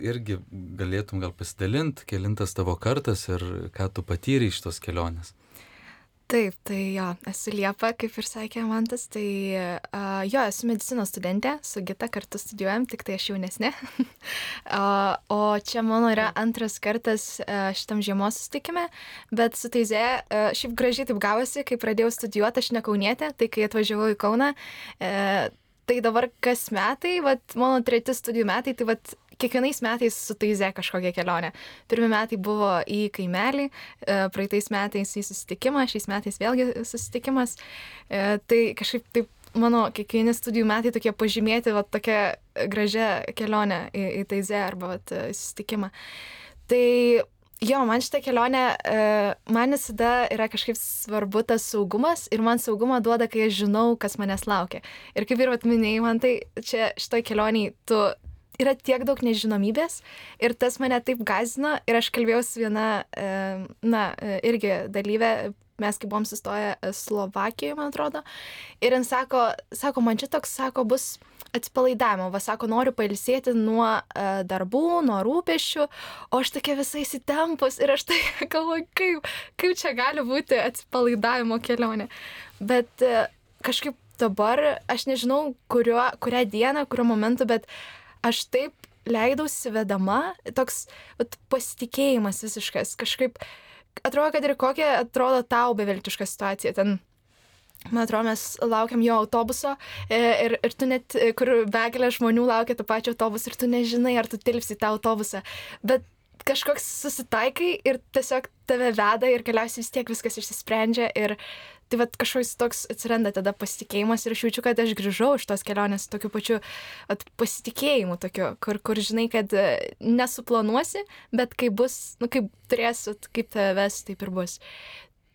irgi galėtum gal pasidalinti, kelintas tavo kartas ir ką tu patyrei iš tos kelionės. Taip, tai jo, esu Liepa, kaip ir sakė Mantas, tai jo, esu medicinos studentė, su Gita kartu studijuojam, tik tai aš jaunesnė. o čia mano yra antras kartas šitam žiemos susitikime, bet su Teize šiaip gražiai taip gavosi, kai pradėjau studijuoti, aš nekaunietė, tai kai atvažiavau į Kauną, uh, tai dabar kas metai, vat, mano treti studijų metai, tai vat, kiekvienais metais su Taize kažkokia kelionė. Pirmi metai buvo į kaimelį, e, praeitais metais į susitikimą, šiais metais vėlgi susitikimas. E, tai kažkaip taip mano kiekvieni studijų metai tokie pažymėti, va tokia gražia kelionė į, į Taize arba va, į susitikimą. Tai Jo, man šitą kelionę, man visada yra kažkaip svarbu tas saugumas ir man saugumą duoda, kai aš žinau, kas manęs laukia. Ir kaip ir atminėjai, man tai čia šitoj kelioniai tu yra tiek daug nežinomybės ir tas mane taip gazino ir aš kalbėjau su viena, e, na, e, irgi dalyvė, mes kai buvom sustoję Slovakijoje, man atrodo, ir jis sako, sako, man čia toks, sako, bus atsipalaidavimo, va sako, noriu pailsėti nuo uh, darbų, nuo rūpešių, o aš tokia visai įsitempus ir aš tai galvoju, kaip, kaip čia gali būti atsipalaidavimo kelionė. Bet uh, kažkaip dabar, aš nežinau, kuriuo, kurią dieną, kuriuo momentu, bet aš taip leidausi vedama, toks vat, pasitikėjimas visiškas, kažkaip atrodo, kad ir kokia atrodo tau beviltiška situacija ten. Man atrodo, mes laukiam jo autobuso e, ir, ir tu net, e, kur begalė žmonių laukia to pačio autobuso ir tu nežinai, ar tu tilpsi tą autobusą. Bet kažkoks susitaikai ir tiesiog tave veda ir galiausiai vis tiek viskas išsisprendžia ir tai vat kažkoks toks atsiranda tada pasitikėjimas ir aš jaučiu, kad aš grįžau iš tos kelionės tokiu pačiu at, pasitikėjimu, tokiu, kur, kur žinai, kad e, nesuplanuosi, bet kaip bus, nu kaip turėsit, kaip tavęs, taip ir bus.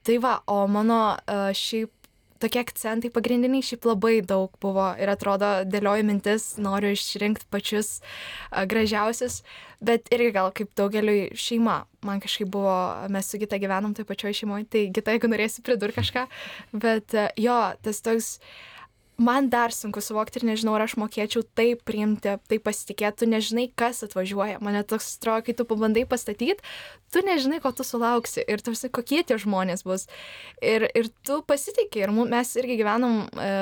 Tai va, o mano šiaip tokie akcentai pagrindiniai šiaip labai daug buvo ir atrodo dėlioju mintis, noriu išrinkti pačius a, gražiausius, bet irgi gal kaip daugeliui šeima. Man kažkaip buvo, mes su Gita gyvenom toj pačioj šeimoje, tai Gita, jeigu norėsi pridur kažką, bet a, jo, tas toks man dar sunku suvokti ir nežinau, ar aš mokėčiau taip priimti, taip pasitikėti, tu nežinai, kas atvažiuoja. Mane toks atrodo, kai tu pabandai pastatyti, tu nežinai, ko tu sulauksi ir tu visi, kokie tie žmonės bus. Ir, ir tu pasitikė ir mes irgi gyvenom. E,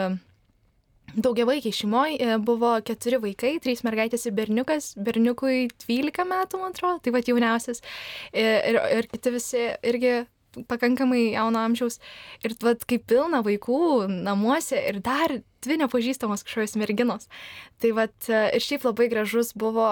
Daugia vaikiai šeimoje e, buvo keturi vaikai, trys mergaitės ir berniukas, berniukui 12 metų, man atrodo, tai va jauniausias. E, ir, ir kiti visi irgi pakankamai jauno amžiaus. Ir vat, kaip pilna vaikų namuose ir dar dvi nepažįstamos kažkokios merginos. Tai vat e, ir šiaip labai gražus buvo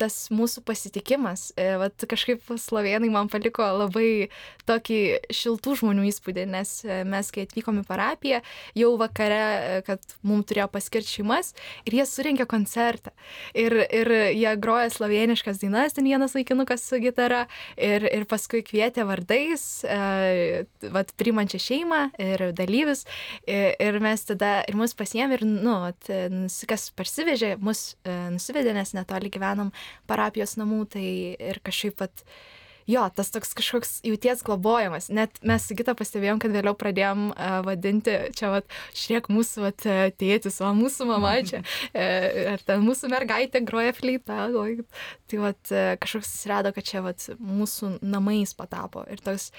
tas mūsų pasitikimas. E, vat kažkaip slovenai man paliko labai tokį šiltų žmonių įspūdį, nes e, mes, kai atvykom į parapiją, jau vakare, kad mums turėjo paskirti šeimas ir jie surinkė koncertą. Ir, ir jie groja sloveniškas dainas, ten vienas vaikinukas su gitara ir, ir paskui kvietė vardais, vat primančią šeimą ir dalyvius. Ir, ir mes tada ir mus pasiėmė ir, nu, at, kas parsivežė, mus e, nusivedė, nes netoli gyvenam parapijos namų, tai ir kažkaip pat, jo, tas toks kažkoks jauties globojimas. Net mes su kitą pastebėjom, kad vėliau pradėjom uh, vadinti, čia, vat, šiek mūsų vat, e, tėtis, o mūsų mama čia, uh, ar ten mūsų mergaitė groja fleitą. Tai vat, kažkoks atsirado, kad čia vat, mūsų namais patapo. Ir toks,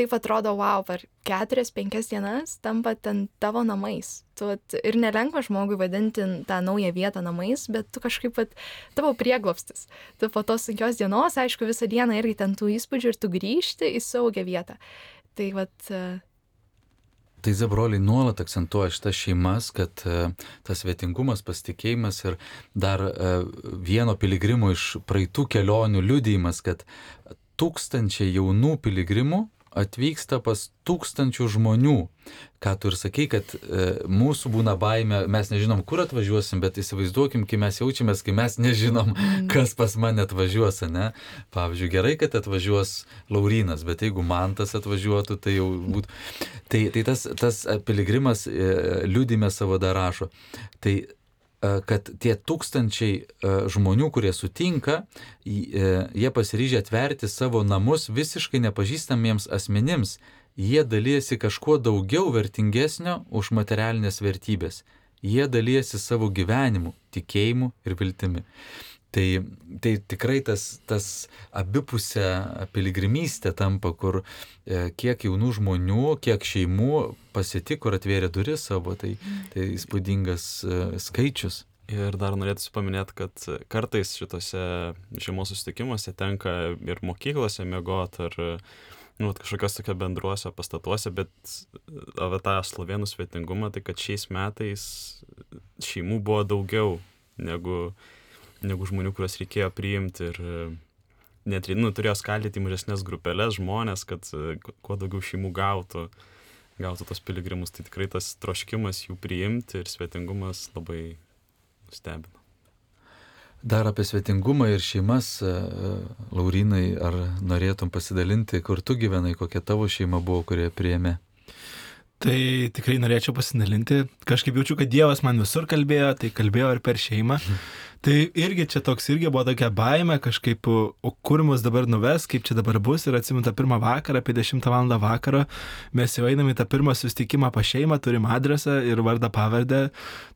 taip atrodo, wow, per keturias, penkias dienas tampa ten tavo namais. Tu, ir nelengva žmogui vadinti tą naują vietą namais, bet tu kažkaip pat tavo prieglopstis. Tu po tos sunkios dienos, aišku, visą dieną irgi ten tų įspūdžių ir tu grįžti į saugią vietą. Tai vat. Tai zebroliai nuolat akcentuoja šitas šeimas, kad uh, tas svetingumas, pasitikėjimas ir dar uh, vieno piligrimo iš praeitų kelionių liudijimas, kad tūkstančiai jaunų piligrimų atvyksta pas tūkstančių žmonių. Ką tu ir sakai, kad e, mūsų būna baime, mes nežinom, kur atvažiuosim, bet įsivaizduokim, kai mes jaučiamės, kai mes nežinom, mm. kas pas mane atvažiuos, ne? Pavyzdžiui, gerai, kad atvažiuos Laurinas, bet jeigu man tas atvažiuotų, tai jau būtų. Tai, tai tas, tas piligrimas e, liūdime savo dar rašo. Tai kad tie tūkstančiai e, žmonių, kurie sutinka, e, jie pasiryžę atverti savo namus visiškai nepažįstamiems asmenims. Jie dalyjasi kažkuo daugiau vertingesnio už materialinės vertybės. Jie dalyjasi savo gyvenimu, tikėjimu ir viltimi. Tai, tai tikrai tas, tas abipusė piligrimystė tampa, kur e, kiek jaunų žmonių, kiek šeimų pasitiko ir atvėrė duris savo, tai, tai įspūdingas e, skaičius. Ir dar norėtųsi paminėti, kad kartais šitose šeimos susitikimuose tenka ir mokyklose mėgoti, ar nu, kažkokios tokia bendruose pastatuose, bet apie tą slovėnų svetingumą, tai kad šiais metais šeimų buvo daugiau negu negu žmonių, kuriuos reikėjo priimti ir e, net nu, turėjo skaldyti į mažesnės grupelės žmonės, kad e, kuo daugiau šeimų gautų, gautų tos piligrimus. Tai tikrai tas troškimas jų priimti ir svetingumas labai stebina. Dar apie svetingumą ir šeimas, e, Laurinai, ar norėtum pasidalinti, kur tu gyvenai, kokia tavo šeima buvo, kurie priėmė? Tai tikrai norėčiau pasidalinti. Kažkaip jaučiu, kad Dievas man visur kalbėjo, tai kalbėjo ir per šeimą. Tai irgi čia toks irgi buvo tokia baime kažkaip, o kur mus dabar nuves, kaip čia dabar bus. Ir atsimenu tą pirmą vakarą, apie 10 val. vakaro, mes jau einame į tą pirmą susitikimą pa šeimą, turim adresą ir vardą pavardę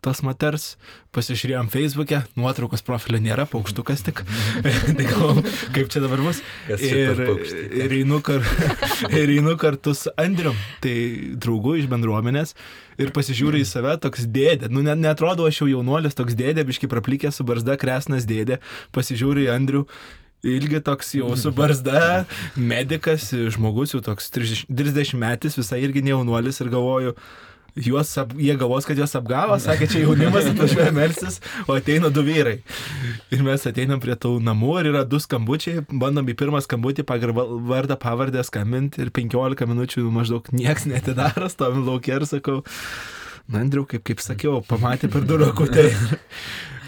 tos moters. Pasižiūrėjom Facebook'e, nuotraukos profilio nėra, paukštukas tik. tai galvom, kaip čia dabar bus. Ir, ir, einu kar, ir einu kartu su Andriu, tai draugu iš bendruomenės ir pasižiūri į save toks dėdė. Nu, net netrodo aš jau jaunuolis, toks dėdė, biški praplikęs su barzda, kresnas dėdė, pasižiūri į Andrių. Ilgi toks jau su barzda, medicas, žmogus jau toks 30 metais, visai irgi jaunuolis ir galvoju, juos, ap, jie galvos, kad juos apgavo, sakė, čia jaunimas atvažiuoja melsis, o ateina du vyrai. Ir mes ateinam prie tų namų ir yra du skambučiai, bandom į pirmą skambutį pagal vardą, pavardę skambinti ir 15 minučių maždaug nieks netidaro, stovim laukia ir sakau, na, Andriu, kaip, kaip sakiau, pamatė per durų kutai.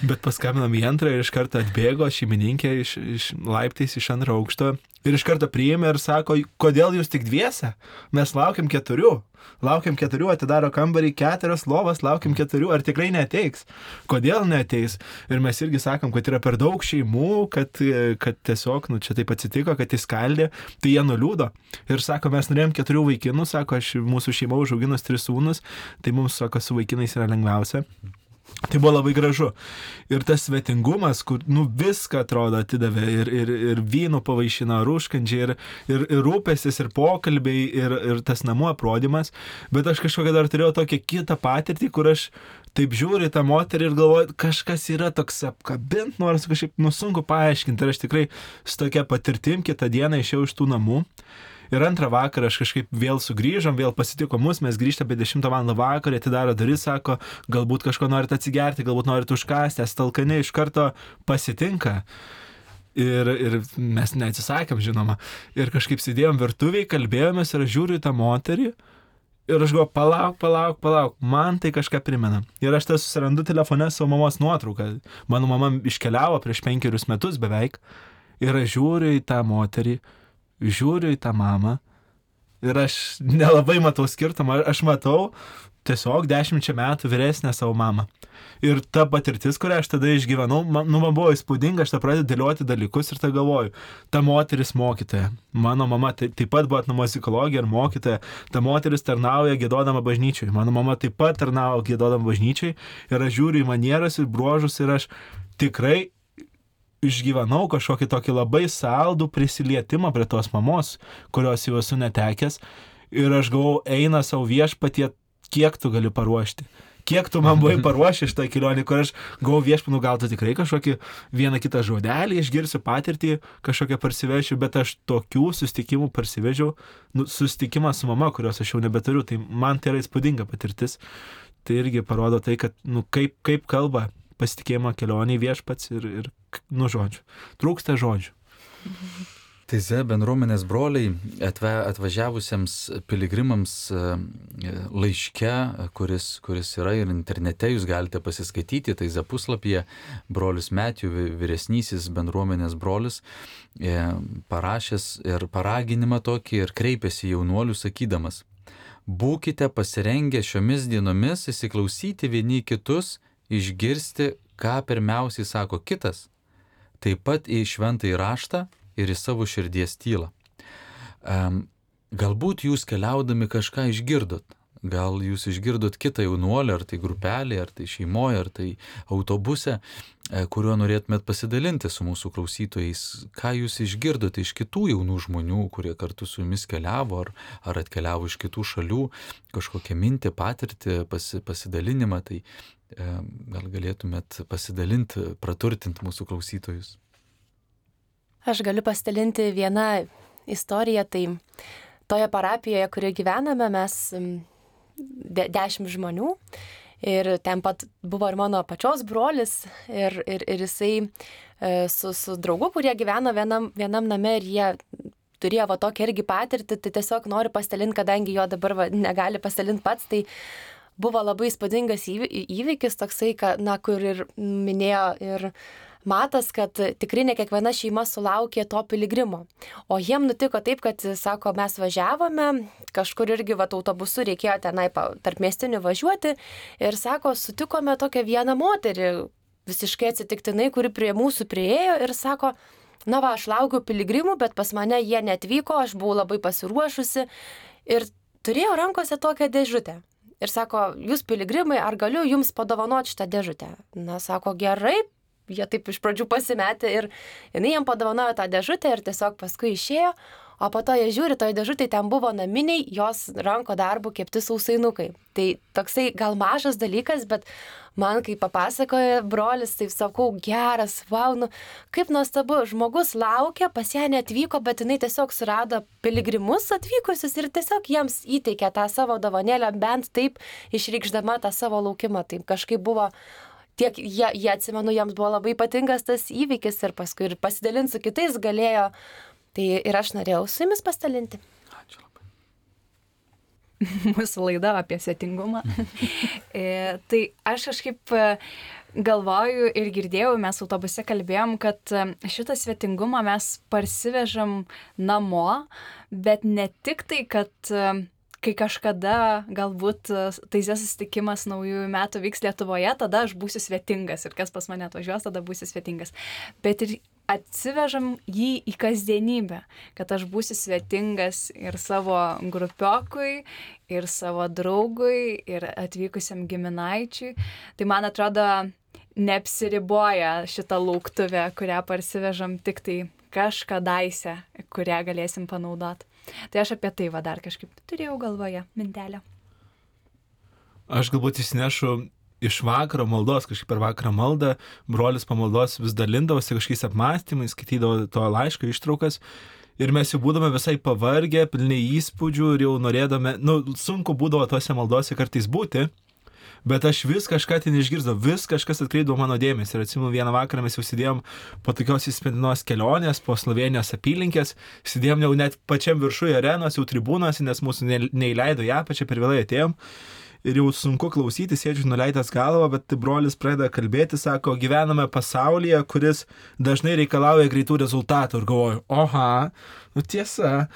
Bet paskambinam į antrą ir iš karto atbėgo šeimininkė iš, iš laiptais iš antro aukšto ir iš karto priėmė ir sako, kodėl jūs tik dviese? Mes laukiam keturių. Laukiam keturių, atidaro kambarį keturios lovas, laukiam keturių, ar tikrai neteiks? Kodėl neteis? Ir mes irgi sakom, kad yra per daug šeimų, kad, kad tiesiog, nu čia taip atsitiko, kad įskaldė, tai jie nuliūdo. Ir sako, mes norėjom keturių vaikinų, sako, aš mūsų šeima užauginus tris sūnus, tai mums, sako, su vaikinais yra lengviausia. Tai buvo labai gražu. Ir tas svetingumas, kur, nu, viską atrodo atidavė ir, ir, ir vynų pavaišino, ir užkandžiai, ir, ir, ir rūpestis, ir pokalbiai, ir, ir tas namų aprodimas. Bet aš kažkokią dar turėjau tokią kitą patirtį, kur aš taip žiūriu tą moterį ir galvoju, kažkas yra toks apkabint, nors kažkaip nusunku paaiškinti. Ir aš tikrai su tokia patirtim kitą dieną išėjau iš tų namų. Ir antrą vakarą aš kažkaip vėl sugrįžom, vėl pasitiko mus, mes grįžtame apie 10 val. vakarą, atidaro duris, sako, galbūt kažko norit atsigerti, galbūt norit užkasti, estalkani iš karto pasitinka. Ir, ir mes neatsisakėm, žinoma. Ir kažkaip sėdėjom virtuviai, kalbėjomės ir aš žiūriu tą moterį. Ir aš galvoju, palauk, palauk, palauk, man tai kažką primena. Ir aš tas susirandu telefone savo mamos nuotrauką. Mano mama iškeliavo prieš penkerius metus beveik. Ir aš žiūriu į tą moterį žiūriu į tą mamą ir aš nelabai matau skirtumą, aš matau tiesiog dešimčia metų vyresnę savo mamą. Ir ta patirtis, kurią aš tada išgyvenau, man, nu, man buvo įspūdinga, aš tą pradedu dėlioti dalykus ir tą galvoju. Ta moteris mokytoja, mano mama tai, taip pat buvo etnomuzikologija ir mokytoja, ta moteris tarnauja gėdodama bažnyčiai, mano mama taip pat tarnauja gėdodama bažnyčiai ir aš žiūriu į manieras ir bruožus ir aš tikrai išgyvenau kažkokį tokį labai saldų prisilietimą prie tos mamos, kurios jau esu netekęs. Ir aš galvoju, eina savo viešpatie, kiek tu gali paruošti. Kiek tu man buvai paruošęs šitą kelionę, kur aš gavau viešpanų, gal tu tikrai kažkokį vieną kitą žodelį, išgirsiu patirtį, kažkokią parsivešiu, bet aš tokių sustikimų parsivežiau, nu, sustikimą su mama, kurios aš jau nebeturiu, tai man tai yra įspūdinga patirtis. Tai irgi parodo tai, kad, nu, kaip, kaip kalba pasitikėjimo kelionė viešpats ir, ir nu žodžiu, trūksta žodžių. Teize bendruomenės broliai atve, atvažiavusiems piligrimams e, laiške, kuris, kuris yra ir internete, jūs galite pasiskaityti, tai zapuslapyje brolius Metijų, vyresnysis bendruomenės brolis, e, parašęs ir paraginimą tokį ir kreipėsi jaunuolius sakydamas, būkite pasirengę šiomis dienomis įsiklausyti vieni kitus išgirsti, ką pirmiausiai sako kitas, taip pat į šventą įraštą ir į savo širdies tylą. Um, galbūt jūs keliaudami kažką išgirdot, Gal jūs išgirdot kitą jaunuolį, ar tai grupelį, ar tai šeimoje, ar tai autobuse, kuriuo norėtumėt pasidalinti su mūsų klausytojais. Ką jūs išgirdote iš kitų jaunų žmonių, kurie kartu su jumis keliavo, ar, ar atkeliavo iš kitų šalių, kažkokią mintį, patirtį, pasi, pasidalinimą, tai e, gal galėtumėt pasidalinti, praturtinti mūsų klausytojus. Aš galiu pasidalinti vieną istoriją, tai toje parapijoje, kurioje gyvename, mes de, dešimt žmonių. Ir ten pat buvo ir mano pačios brolis, ir, ir, ir jisai e, su, su draugu, kurie gyveno vienam, vienam name ir jie turėjo va tokią irgi patirtį, tai tiesiog noriu pasidalinti, kadangi jo dabar va, negali pasidalinti pats, tai buvo labai įspūdingas įvykis toksai, kad, na, kur ir minėjo ir matas, kad tikrai ne kiekviena šeima sulaukė to piligrimo. O jiem nutiko taip, kad, sako, mes važiavome, kažkur irgi va autobusu reikėjo tenai tarp miestinių važiuoti ir, sako, sutikome tokią vieną moterį, visiškai atsitiktinai, kuri prie mūsų prieėjo ir sako, na va, aš laukiu piligrimų, bet pas mane jie netvyko, aš buvau labai pasiruošusi ir turėjau rankose tokią dėžutę. Ir sako, jūs piligrimai, ar galiu jums padovanoti šitą dėžutę? Na, sako, gerai, jie taip iš pradžių pasimetė ir jinai jam padovanojo tą dėžutę ir tiesiog paskui išėjo, o po to jie žiūri, toje dėžutėje ten buvo naminiai jos ranko darbų kepti sausainukai. Tai toksai gal mažas dalykas, bet man, kai papasakoja brolis, tai sakau, geras, wow, nu, kaip nuostabu, žmogus laukia, pas ją netvyko, bet jinai tiesiog surado piligrimus atvykusius ir tiesiog jiems įteikė tą savo dovanėlę, bent taip išreikšdama tą savo laukimą. Tai kažkaip buvo tiek jie, jie atsimenu, jiems buvo labai ypatingas tas įvykis ir paskui ir pasidalinti su kitais galėjo. Tai ir aš norėjau su jumis pasidalinti. Ačiū labai. Mūsų laida apie svetingumą. e, tai aš kažkaip e, galvoju ir girdėjau, mes autobuse kalbėjom, kad e, šitą svetingumą mes parsivežam namo, bet ne tik tai, kad e, kai kažkada galbūt e, taizės susitikimas naujųjų metų vyks Lietuvoje, tada aš būsiu svetingas ir kas pas mane atvažiuos, tada būsiu svetingas. Bet ir atsivežam jį į kasdienybę, kad aš būsiu svetingas ir savo grupiokui, ir savo draugui, ir atvykusiam giminaičiui. Tai man atrodo, neapsiriboja šitą lauktuvę, kurią parsivežam tik tai kažkadaise, kurią galėsim panaudoti. Tai aš apie tai va dar kažkaip turėjau galvoje mintelę. Aš galbūt įsinešu iš vakaro maldos, kažkaip per vakarą maldą, brolis pamaldos vis dalindavosi kažkokiais apmąstymais, skaitydavo to laiško ištraukas. Ir mes jau būdame visai pavargę, pilni įspūdžių ir jau norėdame, nu, sunku būdavo tose maldose kartais būti, bet aš vis kažką ten išgirdau, vis kažkas atkreipdavo mano dėmesį. Ir atsimenu, vieną vakarą mes jau sėdėjom po tokios įspėdinos kelionės, po Slovenijos apylinkės, sėdėjom jau net pačiam viršuje arenos, jau tribūnose, nes mūsų neįleido ją, pačia per vėlai atėjom. Ir jau sunku klausyti, sėdžiu nuleidęs galvą, bet brolis pradeda kalbėti, sako, gyvename pasaulyje, kuris dažnai reikalauja greitų rezultatų. Ir galvoju, oha, nu tiesa.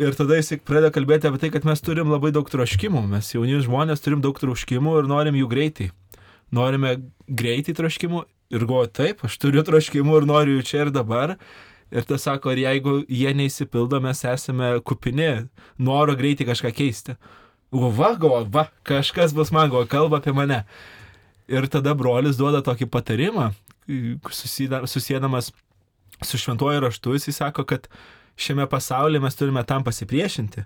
Ir tada jis pradeda kalbėti apie tai, kad mes turim labai daug troškimų, mes jauni žmonės turim daug troškimų ir norim jų greitai. Norime greitai troškimų ir galvoju, taip, aš turiu troškimų ir noriu jų čia ir dabar. Ir tas sako, ir jeigu jie neįsipildo, mes esame kupini noro greitai kažką keisti. Va, galvoju, va, kažkas bus man, galvoju, kalba apie mane. Ir tada brolis duoda tokį patarimą, susėdamas su šventuoju raštu, jis sako, kad šiame pasaulyje mes turime tam pasipriešinti,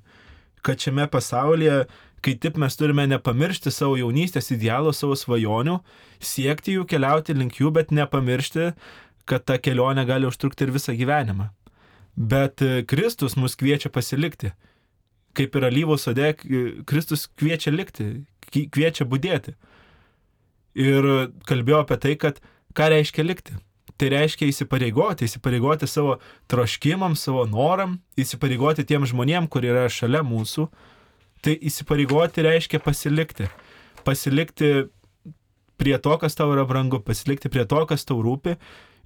kad šiame pasaulyje, kai taip mes turime nepamiršti savo jaunystės idealų, savo svajonių, siekti jų, keliauti link jų, bet nepamiršti, kad ta kelionė gali užtrukti ir visą gyvenimą. Bet e, Kristus mus kviečia pasilikti. Kaip ir alyvų sode, Kristus kviečia likti, kviečia būdėti. Ir kalbėjau apie tai, kad ką reiškia likti tai reiškia įsipareigoti, įsipareigoti savo troškimam, savo noram, įsipareigoti tiem žmonėm, kurie yra šalia mūsų. Tai įsipareigoti reiškia pasilikti. Pasilikti prie to, kas tau yra brangu, pasilikti prie to, kas tau rūpi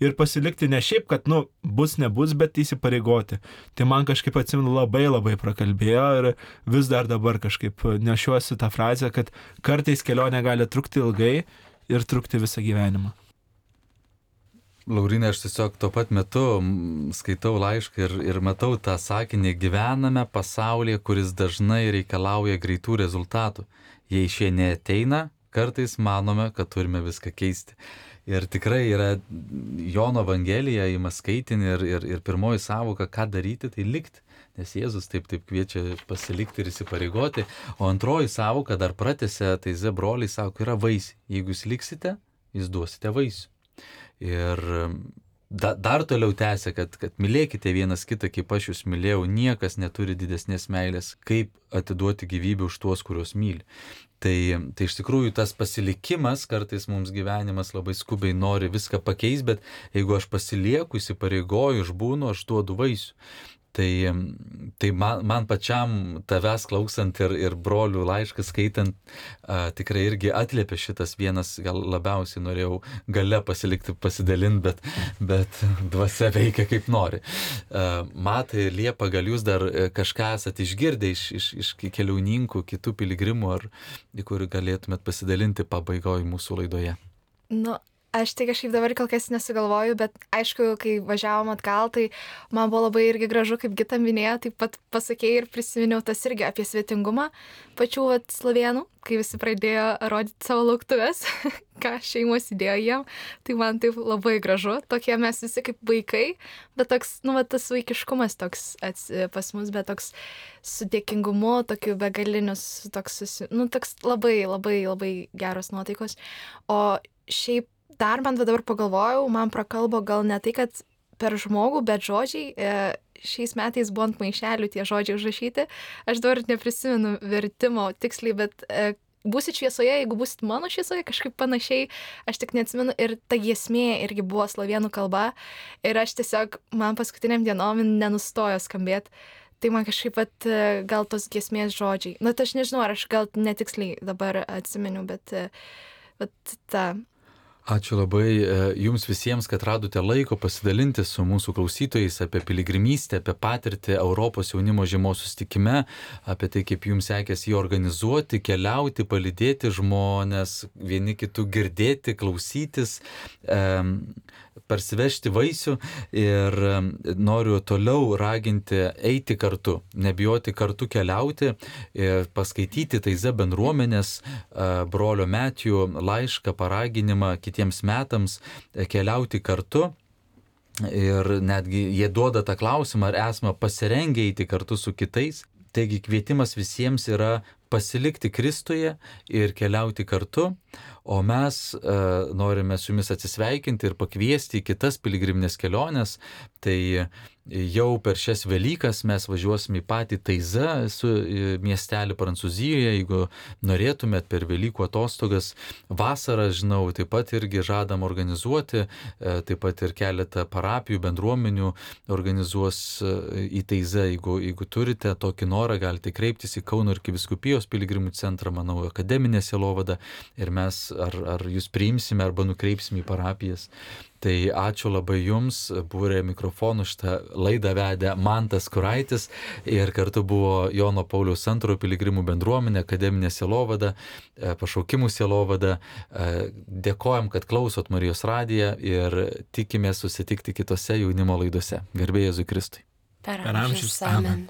ir pasilikti ne šiaip, kad, nu, bus, nebus, bet įsipareigoti. Tai man kažkaip atsimenu labai labai prakalbėjo ir vis dar dabar kažkaip nešiuosi tą frazę, kad kartais kelionė gali trukti ilgai ir trukti visą gyvenimą. Laurinė, aš tiesiog tuo pat metu skaitau laišką ir, ir matau tą sakinį, gyvename pasaulyje, kuris dažnai reikalauja greitų rezultatų. Jei šie neteina, kartais manome, kad turime viską keisti. Ir tikrai yra Jono Evangelija, įma skaitinį ir, ir, ir pirmoji savoka, ką daryti, tai likti. Nes Jėzus taip taip kviečia pasilikti ir įsipareigoti. O antroji savoka dar pratęsė, tai ze broliai sako, yra vaisiai. Jeigu jūs liksite, jūs duosite vaisių. Ir da, dar toliau tęsia, kad, kad mylėkite vienas kitą, kaip aš jūs mylėjau, niekas neturi didesnės meilės, kaip atiduoti gyvybę už tuos, kuriuos myli. Tai, tai iš tikrųjų tas pasilikimas, kartais mums gyvenimas labai skubiai nori viską pakeisti, bet jeigu aš pasilieku, įsipareigoju, išbūnu, aš duodu vaisių. Tai, tai man, man pačiam tavęs klausant ir, ir brolių laišką skaitant, a, tikrai irgi atliepia šitas vienas, gal labiausiai norėjau gale pasilikti, pasidalinti, bet, bet dvasia veikia kaip nori. A, matai, Liepa, gal jūs dar kažką esate išgirdę iš, iš, iš keliauninkų, kitų piligrimų, ar į kurį galėtumėt pasidalinti pabaigoje mūsų laidoje? Nu, aš tai kažkaip dabar kol kas nesugalvoju, bet aišku, kai važiavom atgal, tai man buvo labai irgi gražu, kaip Gita minėjo, taip pat pasakėjai ir prisiminiau tas irgi apie svetingumą pačių vat, slovenų, kai visi pradėjo rodyti savo lauktuvės, ką šeimos įdėjo jiem, tai man taip labai gražu, tokie mes visi kaip vaikai, bet toks, nu, va, tas vaikiškumas toks ats, pas mus, bet toks su dėkingumu, tokiu begalinius, toks, susi, nu, toks labai, labai, labai geros nuotaikos. O šiaip dar man va dabar pagalvojau, man prakalbo gal ne tai, kad per žmogų, bet žodžiai. E, šiais metais buvo ant maišelių tie žodžiai užrašyti. Aš dabar neprisimenu vertimo tiksliai, bet e, būsit šviesoje, jeigu būsit mano šviesoje, kažkaip panašiai, aš tik neatsimenu. Ir ta giesmė irgi buvo slovenų kalba. Ir aš tiesiog, man paskutiniam dienom nenustojo skambėti. Tai man kažkaip pat e, gal tos giesmės žodžiai. Na, tai aš nežinau, ar aš gal netiksliai dabar atsimenu, bet, bet ta Ačiū labai e, jums visiems, kad radote laiko pasidalinti su mūsų klausytojais apie piligrimystę, apie patirtį Europos jaunimo žiemos sustikime, apie tai, kaip jums sekėsi jį organizuoti, keliauti, palidėti žmonės, vieni kitų girdėti, klausytis, parsivežti vaisių ir noriu toliau raginti eiti kartu, nebijoti kartu keliauti, paskaityti Taize bendruomenės brolio Metijų laišką, paraginimą kitiems metams keliauti kartu. Ir netgi jie duoda tą klausimą, ar esame pasirengę eiti kartu su kitais. Taigi kvietimas visiems yra pasilikti Kristuje ir keliauti kartu, o mes e, norime su jumis atsisveikinti ir pakviesti į kitas piligriminės keliones. Tai jau per šias Velykas mes važiuosime į patį Taizą, su miestelį Prancūzijoje, jeigu norėtumėt per Velykų atostogas. Vasarą, žinau, taip pat irgi žadam organizuoti, e, taip pat ir keletą parapijų, bendruomenių organizuos e, į Taizą. Jeigu, jeigu turite tokį norą, galite kreiptis į Kauno ir Kiviskupijos piligrimų centrą, manau, akademinė selovada ir mes ar, ar jūs priimsime arba nukreipsime į parapijas. Tai ačiū labai Jums, būrė mikrofonų šitą laidą vedė Mantas Kuraitis ir kartu buvo Jono Pauliaus antrojo piligrimų bendruomenė, akademinė selovada, e, pašaukimų selovada. E, dėkojom, kad klausot Marijos radiją ir tikimės susitikti kitose jaunimo laidose. Garbėjai Jėzui Kristui. Per amžius. Amen. amen.